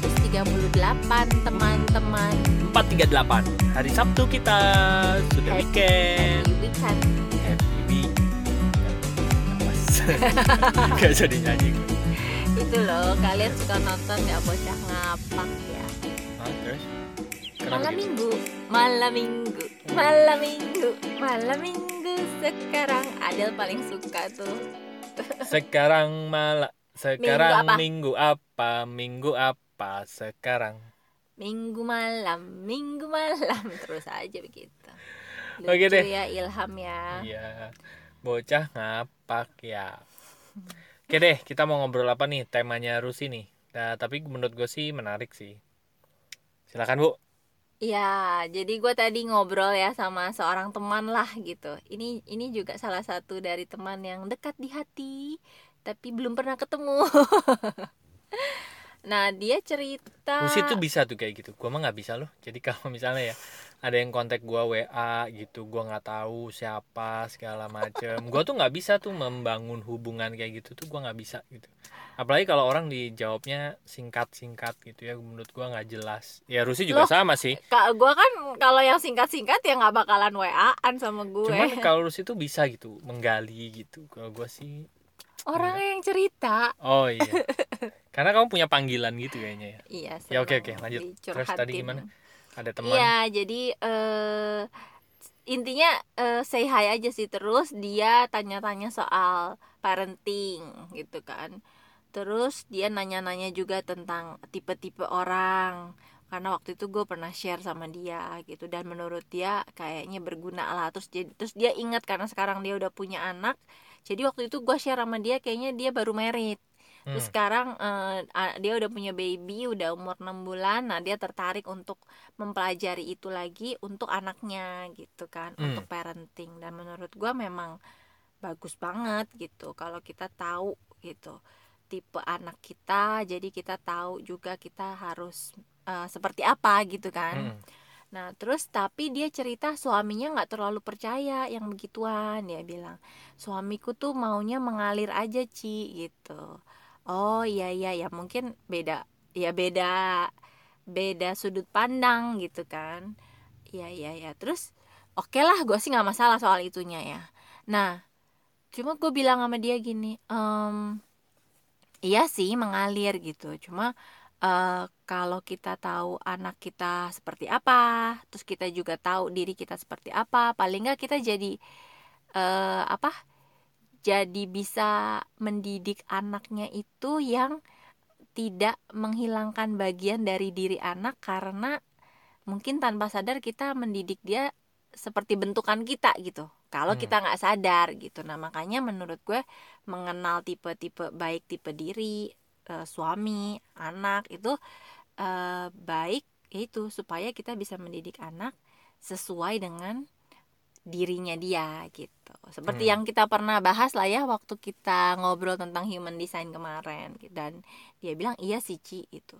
438 teman-teman. 438 Hari Sabtu kita. Sudah Happy- weekend. Happy weekend. Happy week Gak jadi nyanyi. Gue Itu loh kalian suka nonton gak bocah ngapak ya? Terus? Kenapa Malam gitu? minggu Malam minggu Malam minggu Malam minggu Sekarang. Adel paling suka tuh. Sekarang malah Sekarang apa? minggu apa? Minggu apa sekarang? Minggu malam Minggu malam. Terus aja begitu. Lucu Oke deh. ya Ilham ya. Iya. Bocah ngapak ya. Oke deh kita mau ngobrol apa nih? Temanya Rusi nih. Nah, Tapi menurut gue sih menarik sih. Silakan bu. Ya, jadi gue tadi ngobrol ya sama seorang teman lah gitu. Ini ini juga salah satu dari teman yang dekat di hati, tapi belum pernah ketemu. nah, dia cerita. Rusi tuh bisa tuh kayak gitu. Gue mah nggak bisa loh. Jadi kalau misalnya ya ada yang kontak gua WA gitu gua nggak tahu siapa segala macem. Gua tuh nggak bisa tuh membangun hubungan kayak gitu tuh gua nggak bisa gitu. Apalagi kalau orang dijawabnya singkat singkat gitu ya menurut gua nggak jelas. Ya Rusi juga Loh, sama sih. Kak, gue kan kalau yang singkat-singkat ya nggak bakalan WA-an sama gue. cuman kalau Rusi tuh bisa gitu menggali gitu. Kalau gua sih Orangnya yang cerita. oh iya karena kamu punya panggilan gitu kayaknya ya Iya. Ya, oke, oke, lanjut. Terus tadi gimana? ada teman Iya, jadi eh intinya eh, say hi aja sih terus dia tanya-tanya soal parenting gitu kan. Terus dia nanya-nanya juga tentang tipe-tipe orang karena waktu itu gue pernah share sama dia gitu dan menurut dia kayaknya berguna lah terus jadi terus dia ingat karena sekarang dia udah punya anak jadi waktu itu gue share sama dia kayaknya dia baru merit Terus Hmm. sekarang eh, a- dia udah punya baby, udah umur 6 bulan. Nah, dia tertarik untuk mempelajari itu lagi untuk anaknya gitu kan, Hmm. untuk parenting. Dan menurut gua memang bagus banget gitu kalau kita tahu gitu tipe anak kita, jadi kita tahu juga kita harus eh, seperti apa gitu kan. Hmm. Nah, terus tapi dia cerita suaminya nggak terlalu percaya yang begituan. Dia bilang, suamiku tuh maunya mengalir aja, Ci, gitu. Oh, iya iya ya, mungkin beda. Ya beda beda sudut pandang gitu kan. Iya iya ya. Terus oke lah, gue sih nggak masalah soal itunya ya. Nah, cuma gue bilang sama dia gini, "Em, iya sih mengalir gitu. Cuma eh, kalau kita tahu anak kita seperti apa, terus kita juga tahu diri kita seperti apa, paling nggak kita jadi eh, apa? Jadi bisa mendidik anaknya itu yang tidak menghilangkan bagian dari diri anak karena mungkin tanpa sadar kita mendidik dia seperti bentukan kita gitu. Kalau Hmm. kita nggak sadar gitu. Nah makanya menurut gue mengenal tipe-tipe baik tipe diri eh, suami, anak itu eh, baik itu supaya kita bisa mendidik anak sesuai dengan dirinya dia gitu. Seperti Hmm. yang kita pernah bahas lah ya waktu kita ngobrol tentang human design kemarin gitu. dan dia bilang iya sih Ci itu.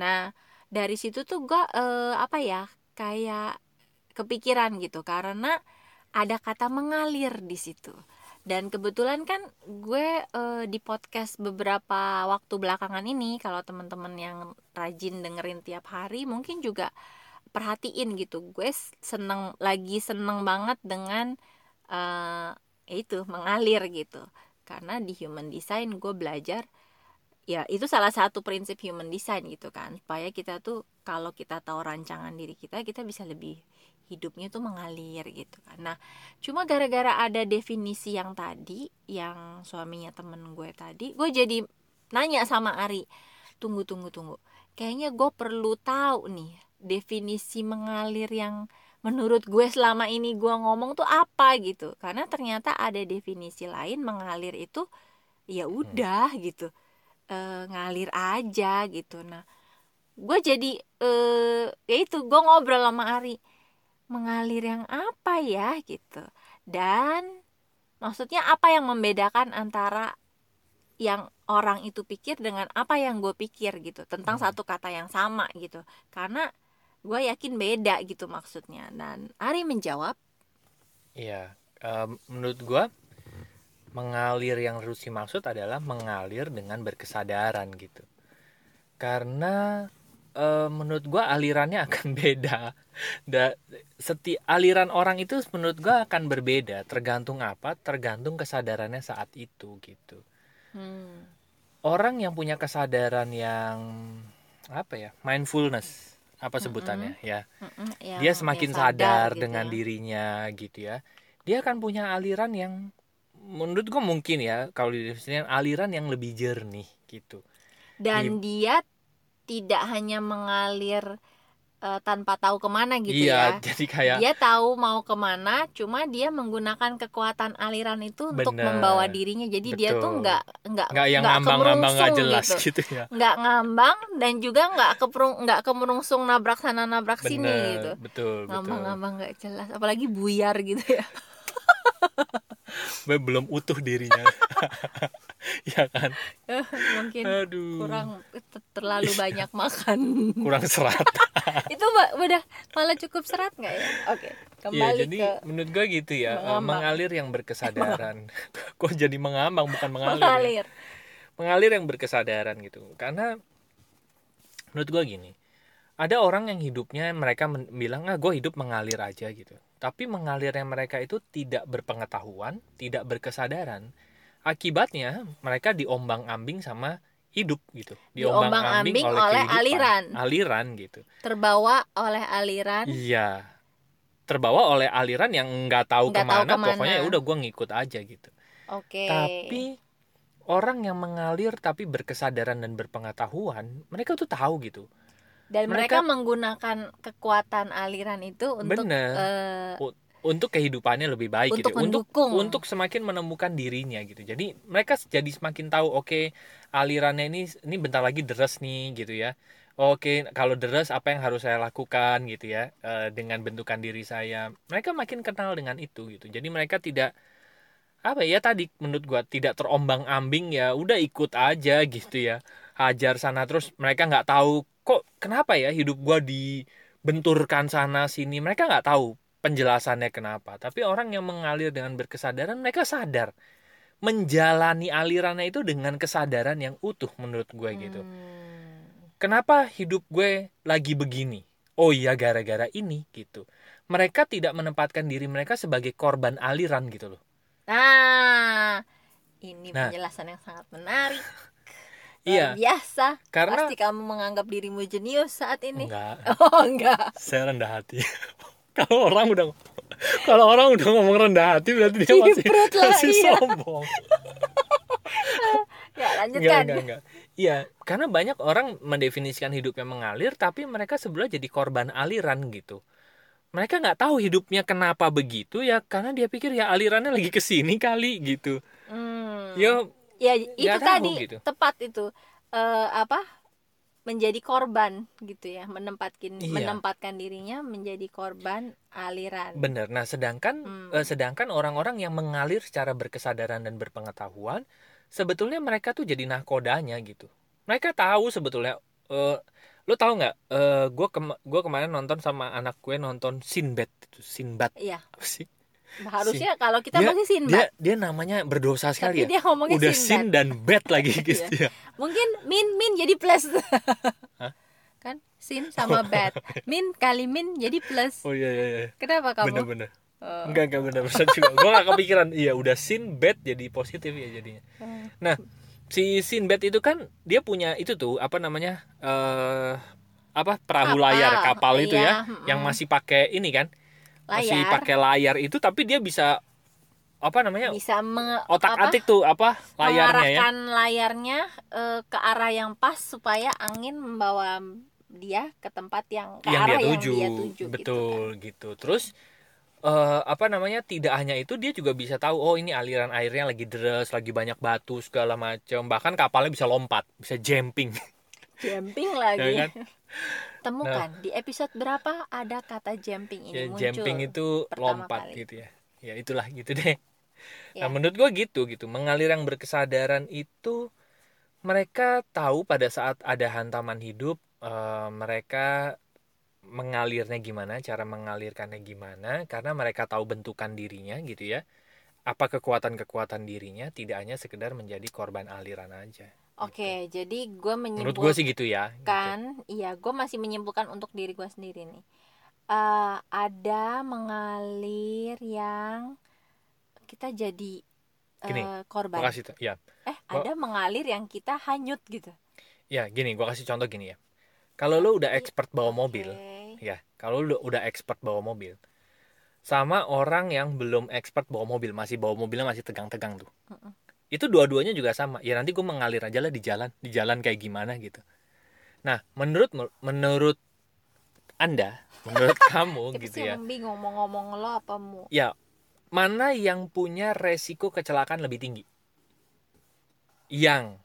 Nah, dari situ tuh gua eh, apa ya? kayak kepikiran gitu karena ada kata mengalir di situ. Dan kebetulan kan gue eh, di podcast beberapa waktu belakangan ini kalau teman-teman yang rajin dengerin tiap hari mungkin juga perhatiin gitu. Gue seneng lagi seneng banget dengan eh itu mengalir gitu. Karena di human design gue belajar ya itu salah satu prinsip human design gitu kan supaya kita tuh kalau kita tahu rancangan diri kita kita bisa lebih hidupnya tuh mengalir gitu kan. Nah cuma gara-gara ada definisi yang tadi yang suaminya temen gue tadi gue jadi nanya sama Ari tunggu tunggu tunggu. Kayaknya gue perlu tahu nih definisi mengalir yang menurut gue selama ini gue ngomong tuh apa gitu. Karena ternyata ada definisi lain mengalir itu ya udah gitu. Eh, ngalir aja gitu. Nah gue jadi eh ya itu gue ngobrol sama Ari mengalir yang apa ya gitu. Dan maksudnya apa yang membedakan antara yang orang itu pikir dengan apa yang gue pikir gitu. Tentang Hmm. satu kata yang sama gitu. Karena gue yakin beda gitu maksudnya. Dan Ari menjawab. Iya, em, menurut gua mengalir yang Rusi maksud adalah mengalir dengan berkesadaran gitu. karena eh, menurut gua alirannya akan beda. Da seti aliran orang itu menurut gua akan berbeda tergantung apa? Tergantung kesadarannya saat itu gitu. Hmm. orang yang punya kesadaran yang apa ya mindfulness apa sebutannya ya. Mm-mm, ya, dia ya semakin sadar, gitu dengan ya. dirinya gitu ya. Dia akan punya aliran yang menurut gua mungkin ya kalau didefinisikan aliran yang lebih jernih gitu. Dan dia tidak hanya mengalir eh, tanpa tahu ke mana gitu iya ya. jadi kayak dia tahu mau ke mana cuma dia menggunakan kekuatan aliran itu untuk Bener. membawa dirinya. Jadi dia tuh Betul. nggak nggak nggak yang ngambang-ngambang nggak jelas gitu. gitu, ya. Nggak ngambang dan juga nggak keperung nggak kemerungsung nabrak sana nabrak sini bener gitu. Betul betul. Ngambang-ngambang nggak jelas. Apalagi buyar gitu ya. Be- belum utuh dirinya ya kan mungkin aduh kurang ter- terlalu banyak makan kurang serat itu mbak udah malah cukup serat nggak ya oke Iya, kembali jadi ke menurut gue gitu ya, eh, mengambang. mengalir yang berkesadaran. Kok jadi mengambang bukan mengalir. ya? mengalir Mengalir yang berkesadaran gitu. Karena menurut gue gini, ada orang yang hidupnya mereka bilang ah gue hidup mengalir aja gitu. Tapi mengalirnya mereka itu tidak berpengetahuan, tidak berkesadaran. Akibatnya mereka diombang-ambing sama hidup gitu. Diombang-ambing oleh kehidupan. aliran. Aliran gitu. terbawa oleh aliran Iya. Terbawa oleh aliran yang nggak tahu Nggak tahu ke mana, ke mana. pokoknya ya udah gue ngikut aja gitu. oke Tapi orang yang mengalir tapi berkesadaran dan berpengetahuan, mereka tuh tahu gitu. dan mereka, mereka- menggunakan kekuatan aliran itu untuk Bener. eh, Untuk kehidupannya lebih baik Untuk gitu. Untuk mendukung. untuk semakin menemukan dirinya gitu. Jadi mereka jadi semakin tahu oke alirannya ini ini bentar lagi deres nih gitu ya. Oke, kalau deres apa yang harus saya lakukan gitu ya eh, dengan bentukan diri saya. Mereka makin kenal dengan itu gitu. Jadi mereka tidak apa ya tadi menurut gua tidak terombang-ambing ya udah ikut aja gitu ya hajar sana terus mereka nggak tahu kok kenapa ya hidup gua dibenturkan sana sini mereka nggak tahu penjelasannya kenapa. Tapi orang yang mengalir dengan berkesadaran mereka sadar. Menjalani alirannya itu dengan kesadaran yang utuh menurut gue gitu. Hmm, kenapa hidup gue lagi begini? Oh iya gara-gara ini gitu. Mereka tidak menempatkan diri mereka sebagai korban aliran gitu loh. Nah ini Nah. penjelasan yang sangat menarik. Iya. Luar biasa. Karena pasti kamu menganggap dirimu jenius saat ini. Enggak. Oh enggak. Saya rendah hati kalau orang udah kalau orang udah ngomong rendah hati berarti dia masih lah, masih iya. sombong. Ya enggak lanjutkan enggak enggak iya karena banyak orang mendefinisikan hidupnya mengalir tapi mereka sebenarnya jadi korban aliran gitu. Mereka nggak tahu hidupnya kenapa begitu ya karena dia pikir ya alirannya lagi ke sini kali gitu. Hmm. ya ya itu tahu tadi gitu. tepat itu. Eh, apa menjadi korban gitu ya menempatkan Iya. menempatkan dirinya menjadi korban aliran. Bener. Nah sedangkan Hmm. eh, sedangkan orang-orang yang mengalir secara berkesadaran dan berpengetahuan sebetulnya mereka tuh jadi nakodanya gitu. Mereka tahu sebetulnya eh lo tahu nggak? Eh gue kema gua kemarin nonton sama anak gue nonton Sinbad itu Sinbad. Iya. Apa sih harusnya kalau kita Dia- masih dia dia namanya berdosa tapi sekali ya. dia ngomongnya udah sin dan bad lagi gitu ya. Mungkin min min jadi plus. Hah? kan? Sin sama bad. Min kali min jadi plus. Oh iya iya, iya. kenapa kamu? Bener-bener Oh. enggak enggak bener bener. Juga gue gak kepikiran. Iya udah sin bad jadi positif ya jadinya. Hmm. nah si Sinbad itu kan dia punya itu tuh apa namanya eh apa perahu Kapal, layar kapal itu ya iya, mm-mm. yang masih pakai ini kan masih layar. pakai layar itu tapi dia bisa apa namanya bisa menge- otak apa, atik tuh apa layarnya ya? Mengarahkan layarnya eh, ke arah yang pas supaya angin membawa dia ke tempat yang ke yang arah dia tuju, yang dia tuju gitu betul gitu, terus eh, apa namanya tidak hanya itu dia juga bisa tahu oh ini aliran airnya lagi deras lagi banyak batu segala macam bahkan kapalnya bisa lompat bisa jumping. Kan. jumping lagi. Ya kan? temukan di episode berapa ada kata jumping ini ya muncul jumping itu lompat kali. gitu ya. Ya itulah gitu deh. Ya. nah menurut gua gitu gitu. Mengalir yang berkesadaran itu mereka tahu pada saat ada hantaman hidup eh, mereka mengalirnya gimana cara mengalirkannya gimana karena mereka tahu bentukan dirinya gitu ya. Apa kekuatan-kekuatan dirinya tidak hanya sekedar menjadi korban aliran aja Oke, jadi gue menurut menyimpulkan gue sih gitu ya gitu. kan iya gue masih menyimpulkan untuk diri gue sendiri nih. Eh, ada mengalir yang kita jadi Gini, eh, Gua korban kasih ya. Eh gua- ada mengalir yang kita hanyut gitu. Ya gini gue kasih contoh gini ya. Kalau lo udah expert bawa mobil Oke. ya kalau lo udah expert bawa mobil sama orang yang belum expert bawa mobil masih bawa mobilnya masih tegang-tegang tuh. Mm-mm. Itu dua-duanya juga sama. Ya nanti gue mengalir aja lah di jalan di jalan kayak gimana gitu. Nah menurut menurut anda menurut kamu gitu sih ya. bingung mau ngomong lo apa mu? Ya mana yang punya resiko kecelakaan lebih tinggi? Yang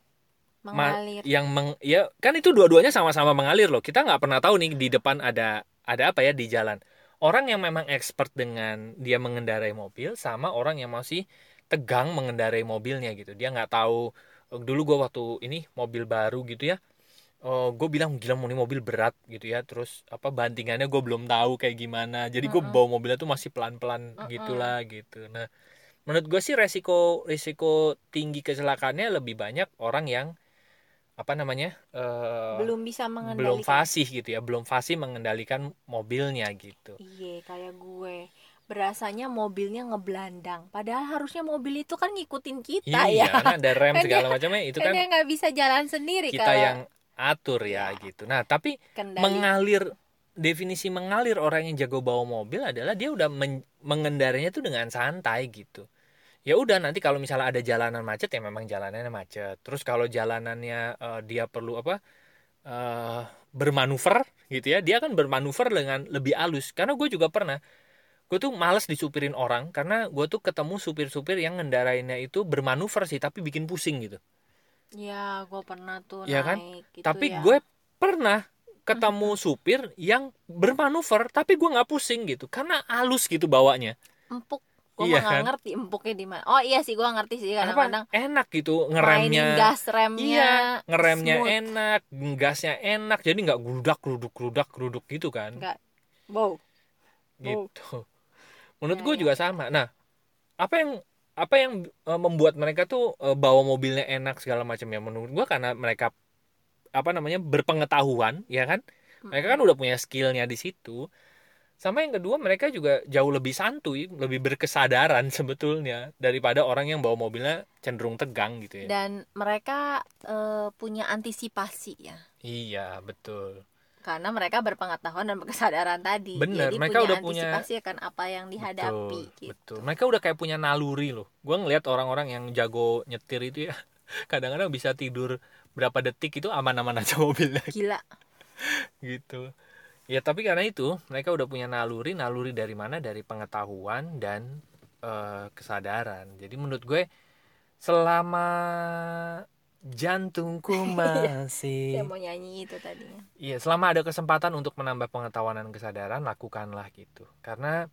ma- mengalir. yang meng ya kan itu dua-duanya sama-sama mengalir loh. Kita nggak pernah tahu nih di depan ada ada apa ya di jalan. Orang yang memang expert dengan dia mengendarai mobil sama orang yang masih tegang mengendarai mobilnya gitu. Dia nggak tahu dulu gue waktu ini mobil baru gitu ya oh gue bilang gila mau ini mobil berat gitu ya. Terus apa bantingannya gue belum tahu kayak gimana. Jadi gue bawa mobilnya tuh masih pelan-pelan Mm-mm. gitulah gitu. Nah menurut gue sih resiko risiko tinggi kecelakaannya lebih banyak orang yang apa namanya eh, belum bisa belum mengendalikan fasih gitu ya belum fasih mengendalikan mobilnya gitu. Iya kayak gue berasanya mobilnya ngebelandang. Padahal harusnya mobil itu kan ngikutin kita iya ya. kan ada rem Kan segala macamnya itu kan kan nggak bisa jalan sendiri kita kalau yang atur ya Iya. gitu. Nah tapi kendali. mengalir definisi mengalir orang yang jago bawa mobil adalah dia udah men- mengendarainya tuh dengan santai gitu. Ya udah nanti kalau misalnya ada jalanan macet ya memang jalanannya macet. Terus kalau jalanannya eh, dia perlu apa eh, bermanuver gitu ya dia kan bermanuver dengan lebih halus. Karena gue juga pernah gue tuh males disupirin orang karena gue tuh ketemu supir-supir yang ngendarainnya itu bermanuver sih tapi bikin pusing gitu. Ya gue pernah tuh kan? naik gitu tapi ya. gue pernah ketemu supir yang bermanuver tapi gue nggak pusing gitu karena halus gitu bawanya. Empuk. Gue Iya kan? ngerti empuknya di mana. Oh iya sih gue ngerti sih kadang-kadang. Enak gitu mainin ngeremnya gas remnya iya ngeremnya smooth. enak gasnya enak jadi nggak gerudak geruduk gerudak geruduk gitu kan. Nggak. wow gitu menurut gue ya. juga sama. Nah apa yang apa yang eh, membuat mereka tuh eh, bawa mobilnya enak segala macam ya? Menurut gue karena mereka apa namanya berpengetahuan ya kan? Mereka kan udah punya skillnya di situ. Sama yang kedua mereka juga jauh lebih santuy lebih berkesadaran sebetulnya daripada orang yang bawa mobilnya cenderung tegang gitu ya. Dan mereka eh, punya antisipasi ya. Iya betul karena mereka berpengetahuan dan berkesadaran tadi. Bener, jadi mereka punya udah punya- antisipasi akan apa yang dihadapi betul gitu. betul. Mereka udah kayak punya naluri loh. Gue ngelihat orang-orang yang jago nyetir itu ya kadang-kadang bisa tidur berapa detik itu aman-aman aja mobilnya. Gila. Gitu. Ya tapi karena itu mereka udah punya naluri naluri dari mana? Dari pengetahuan dan eh, kesadaran. Jadi menurut gue selama jantungku saya masih. Mau nyanyi itu tadinya. Iya selama ada kesempatan untuk menambah pengetahuan dan kesadaran lakukanlah gitu. Karena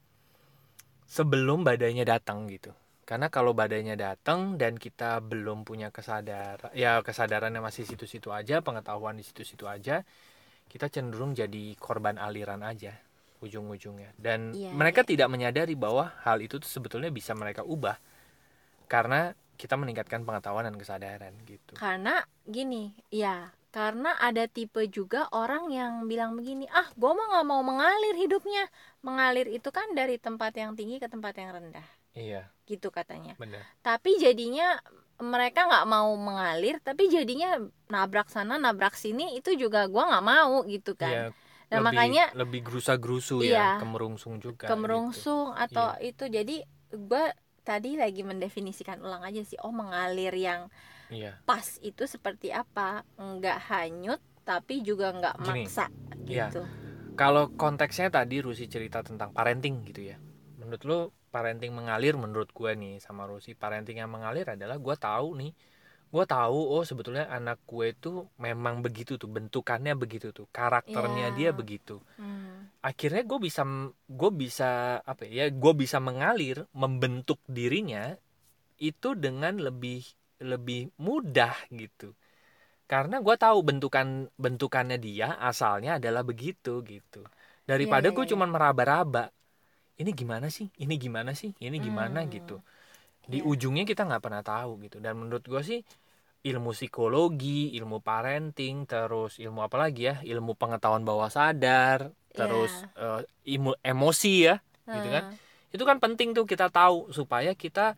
sebelum badainya datang gitu. Karena kalau badainya datang dan kita belum punya kesadaran ya kesadarannya masih situ-situ aja pengetahuan di situ-situ aja kita cenderung jadi korban aliran aja ujung-ujungnya. Dan Iya, mereka iya. tidak menyadari bahwa hal itu tuh sebetulnya bisa mereka ubah. Karena kita meningkatkan pengetahuan dan kesadaran gitu. Karena gini ya karena ada tipe juga orang yang bilang begini ah gue mah nggak mau mengalir hidupnya. Mengalir itu kan dari tempat yang tinggi ke tempat yang rendah. Iya. Gitu katanya. Benar. Tapi jadinya mereka nggak mau mengalir tapi jadinya nabrak sana nabrak sini itu juga gua nggak mau gitu kan. Iya, nah lebih, makanya lebih gerusa-gerusu Iya. ya kemerungsung juga gitu. kemerungsung atau Iya. itu. Jadi gua tadi lagi mendefinisikan ulang aja sih. Oh mengalir yang iya. pas itu seperti apa? Nggak hanyut tapi juga nggak Gini, maksa iya. gitu. Kalau konteksnya tadi Rusi cerita tentang parenting gitu ya. Menurut lo parenting mengalir menurut gue nih sama Rusi. Parenting yang mengalir adalah gue tahu nih gue tahu oh sebetulnya anak gue tuh memang begitu tuh bentukannya begitu tuh karakternya Iya. dia begitu. Hmm, akhirnya gue bisa gue bisa apa ya gue bisa mengalir membentuk dirinya itu dengan lebih lebih mudah gitu. Karena gue tahu bentukan bentukannya dia asalnya adalah begitu gitu. Daripada Iya, iya, gue iya. cuman meraba-raba ini gimana sih? Ini gimana sih? Ini gimana? Hmm. gitu. Di Iya. ujungnya kita nggak pernah tahu gitu. Dan menurut gue sih ilmu psikologi, ilmu parenting, terus ilmu apa lagi ya? Ilmu pengetahuan bawah sadar, terus eh, ilmu emosi ya, gitu kan? Itu kan penting tuh kita tahu supaya kita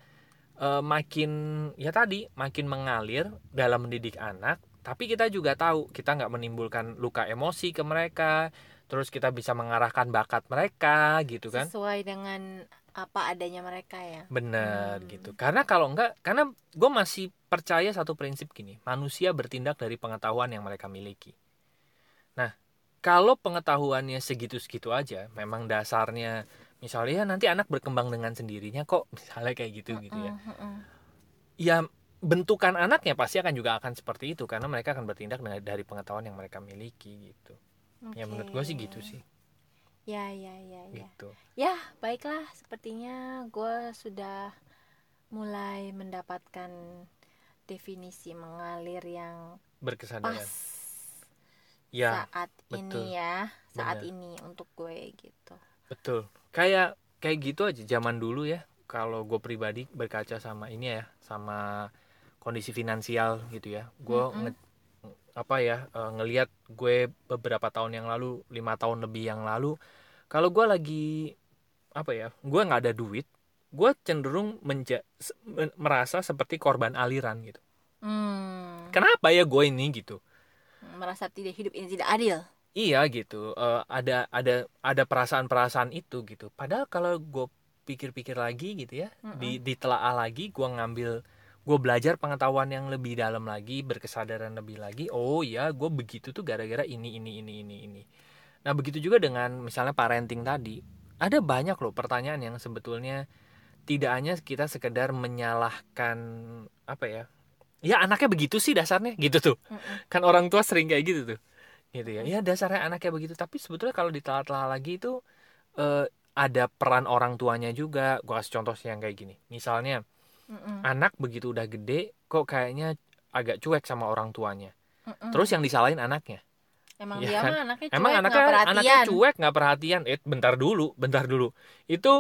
eh, makin ya tadi makin mengalir dalam mendidik anak, tapi kita juga tahu kita nggak menimbulkan luka emosi ke mereka, terus kita bisa mengarahkan bakat mereka gitu kan? sesuai dengan apa adanya mereka ya Bener Hmm. gitu. Karena kalau enggak, karena gue masih percaya satu prinsip gini, manusia bertindak dari pengetahuan yang mereka miliki. Nah, kalau pengetahuannya segitu-segitu aja, memang dasarnya, misalnya ya nanti anak berkembang dengan sendirinya kok, misalnya kayak gitu gitu ya. Mm, mm, mm. Ya bentukan anaknya pasti akan juga akan seperti itu karena mereka akan bertindak dari pengetahuan yang mereka miliki gitu. Ya menurut gue sih gitu sih, ya ya ya ya gitu. ya baiklah sepertinya gue sudah mulai mendapatkan definisi mengalir yang Berkesadaran. pas Ya, saat betul. ini ya saat Bener. ini untuk gue gitu Betul. Kayak kayak gitu aja zaman dulu ya. Kalau gue pribadi berkaca sama ini ya, sama kondisi finansial gitu ya. Gue Mm-mm. nge- apa ya eh, ngelihat gue beberapa tahun yang lalu, lima tahun lebih yang lalu, kalau gue lagi apa ya, gue nggak ada duit, gue cenderung menja- merasa seperti korban aliran gitu. hmm, Kenapa ya gue ini gitu? merasa tidak hidup ini tidak adil Iya gitu, eh, ada ada ada perasaan-perasaan itu gitu. Padahal kalau gue pikir-pikir lagi gitu ya, di ditelaah lagi, gue ngambil, gue belajar pengetahuan yang lebih dalam lagi, berkesadaran lebih lagi. Oh ya, gue begitu tuh gara-gara ini ini ini ini ini. Nah begitu juga dengan misalnya parenting tadi, ada banyak loh pertanyaan yang sebetulnya tidak hanya kita sekedar menyalahkan apa ya, ya anaknya begitu sih dasarnya gitu tuh. Kan orang tua sering kayak gitu tuh gitu ya ya dasarnya anaknya begitu tapi sebetulnya kalau ditelah-telah lagi itu eh, ada peran orang tuanya juga gua kasih contoh yang kayak gini misalnya Mm-mm. anak begitu udah gede kok kayaknya agak cuek sama orang tuanya Mm-mm. terus yang disalahin anaknya emang ya dia kan? mah anaknya cuek emang anaknya perhatian anaknya cuek nggak perhatian eh bentar dulu bentar dulu itu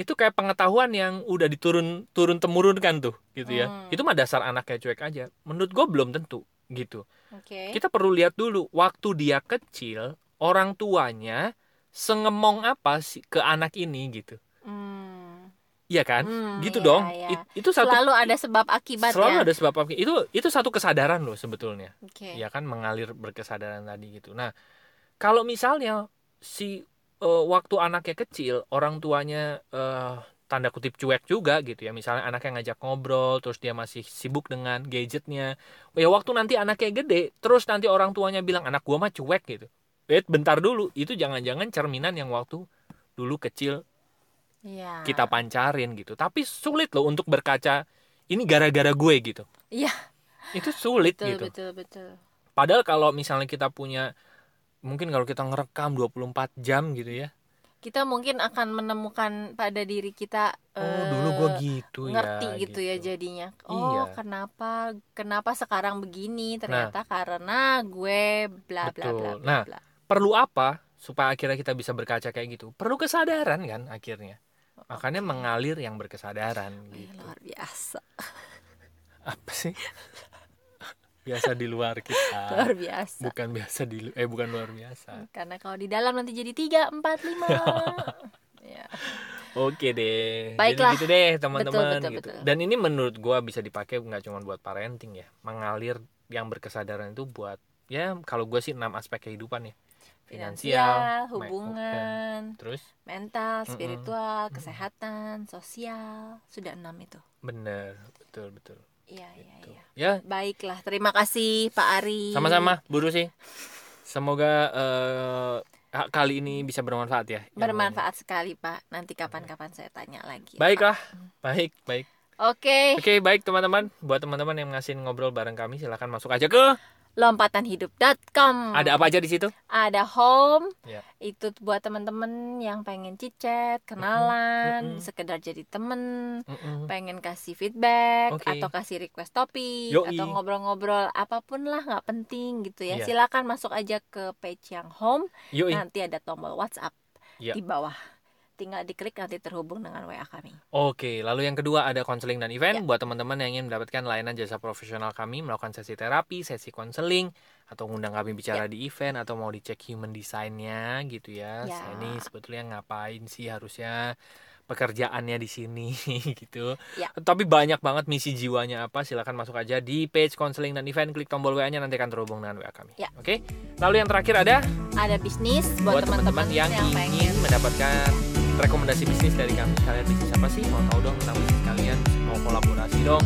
itu kayak pengetahuan yang udah diturun turun temurunkan tuh gitu ya Hmm. itu mah dasar anaknya cuek aja menurut gue belum tentu gitu oke kita perlu lihat dulu waktu dia kecil orang tuanya sengemong apa sih ke anak ini gitu. Iya kan? Hmm, gitu iya, dong. iya. It- itu satu selalu ada sebab akibat selalu ya ada sebab apa itu itu satu kesadaran loh sebetulnya. Oke. Ya kan? Mengalir berkesadaran tadi gitu. Nah kalau misalnya si eh, waktu anaknya kecil orang tuanya eh, tanda kutip cuek juga gitu ya. Misalnya anaknya ngajak ngobrol terus dia masih sibuk dengan gadgetnya. Ya waktu nanti anaknya gede terus nanti orang tuanya bilang anak gua mah cuek gitu. Wait, bentar dulu. Itu jangan-jangan cerminan yang waktu dulu kecil Iya. kita pancarin gitu tapi sulit loh untuk berkaca ini gara-gara gue gitu Iya. itu sulit betul gitu betul betul Padahal kalau misalnya kita punya mungkin kalau kita ngerekam 24 jam gitu ya. kita mungkin akan menemukan pada diri kita Oh, eh, dulu gua gitu ya. ngerti gitu, ya jadinya oh Iya. kenapa kenapa sekarang begini ternyata karena gue bla bla bla bla, Nah, bla. Perlu apa supaya akhirnya kita bisa berkaca kayak gitu? Perlu kesadaran kan akhirnya. Makanya mengalir yang berkesadaran Eh, gitu. luar biasa Apa sih? biasa di luar kita. luar biasa Bukan biasa di eh bukan luar biasa. karena kalau di dalam nanti jadi tiga empat lima ya Oke deh. Baiklah. Jadi gitu deh teman-teman betul, gitu. betul. Dan ini menurut gua bisa dipakai nggak cuma buat parenting ya. Mengalir yang berkesadaran itu buat ya kalau gua sih enam aspek kehidupan ya. Finansial Finansial, hubungan Terus mental spiritual kesehatan sosial sudah enam itu bener betul betul. iya iya Tuh. iya Ya baiklah terima kasih Pak Ari sama-sama Bu Rusi. Semoga ha- kali ini bisa bermanfaat ya. bermanfaat sekali Pak nanti kapan-kapan saya tanya lagi Baiklah, baik baik. oke Oke baik teman-teman. Buat teman-teman yang ngasih ngobrol bareng kami silahkan masuk aja ke. lompatanhidup.com Ada apa aja di situ? ada home Ya. itu buat teman-teman yang pengen cicet kenalan Mm-mm. sekedar jadi temen Mm-mm. pengen kasih feedback Oke. atau kasih request topik Yoi. atau ngobrol-ngobrol apa pun lah nggak penting gitu ya Iya. silakan masuk aja ke page yang home Yoi. nanti ada tombol WhatsApp Iya. di bawah tinggal diklik nanti terhubung dengan WA kami. Oke, lalu yang kedua ada konseling dan event Ya. buat teman-teman yang ingin mendapatkan layanan jasa profesional kami melakukan sesi terapi, sesi konseling atau ngundang kami bicara di event atau mau dicek human design-nya gitu ya. Ya. Saya ini sebetulnya ngapain sih harusnya pekerjaannya di sini gitu. Ya. Tapi banyak banget misi jiwanya apa, silakan masuk aja di page konseling dan event, klik tombol WA-nya nanti akan terhubung dengan WA kami. Ya. Oke. Lalu yang terakhir ada Ada bisnis buat, buat teman-teman yang, ingin pengen mendapatkan rekomendasi bisnis dari kami. Kalian bisnis apa sih? Mau tahu dong tentang bisnis kalian. Mau kolaborasi dong.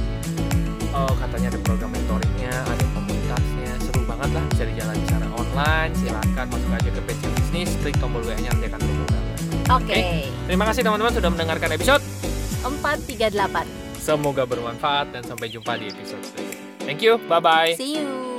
Oh katanya ada program mentoringnya ada komunitasnya. Seru banget lah. Bisa dijalani secara online. Silakan masuk aja ke page bisnis. Klik tombol WA nya nanti akan terhubung. Dengan kami. Oke. terima kasih teman-teman sudah mendengarkan episode 438. semoga bermanfaat dan sampai jumpa di episode selanjutnya. Thank you. Bye bye See you.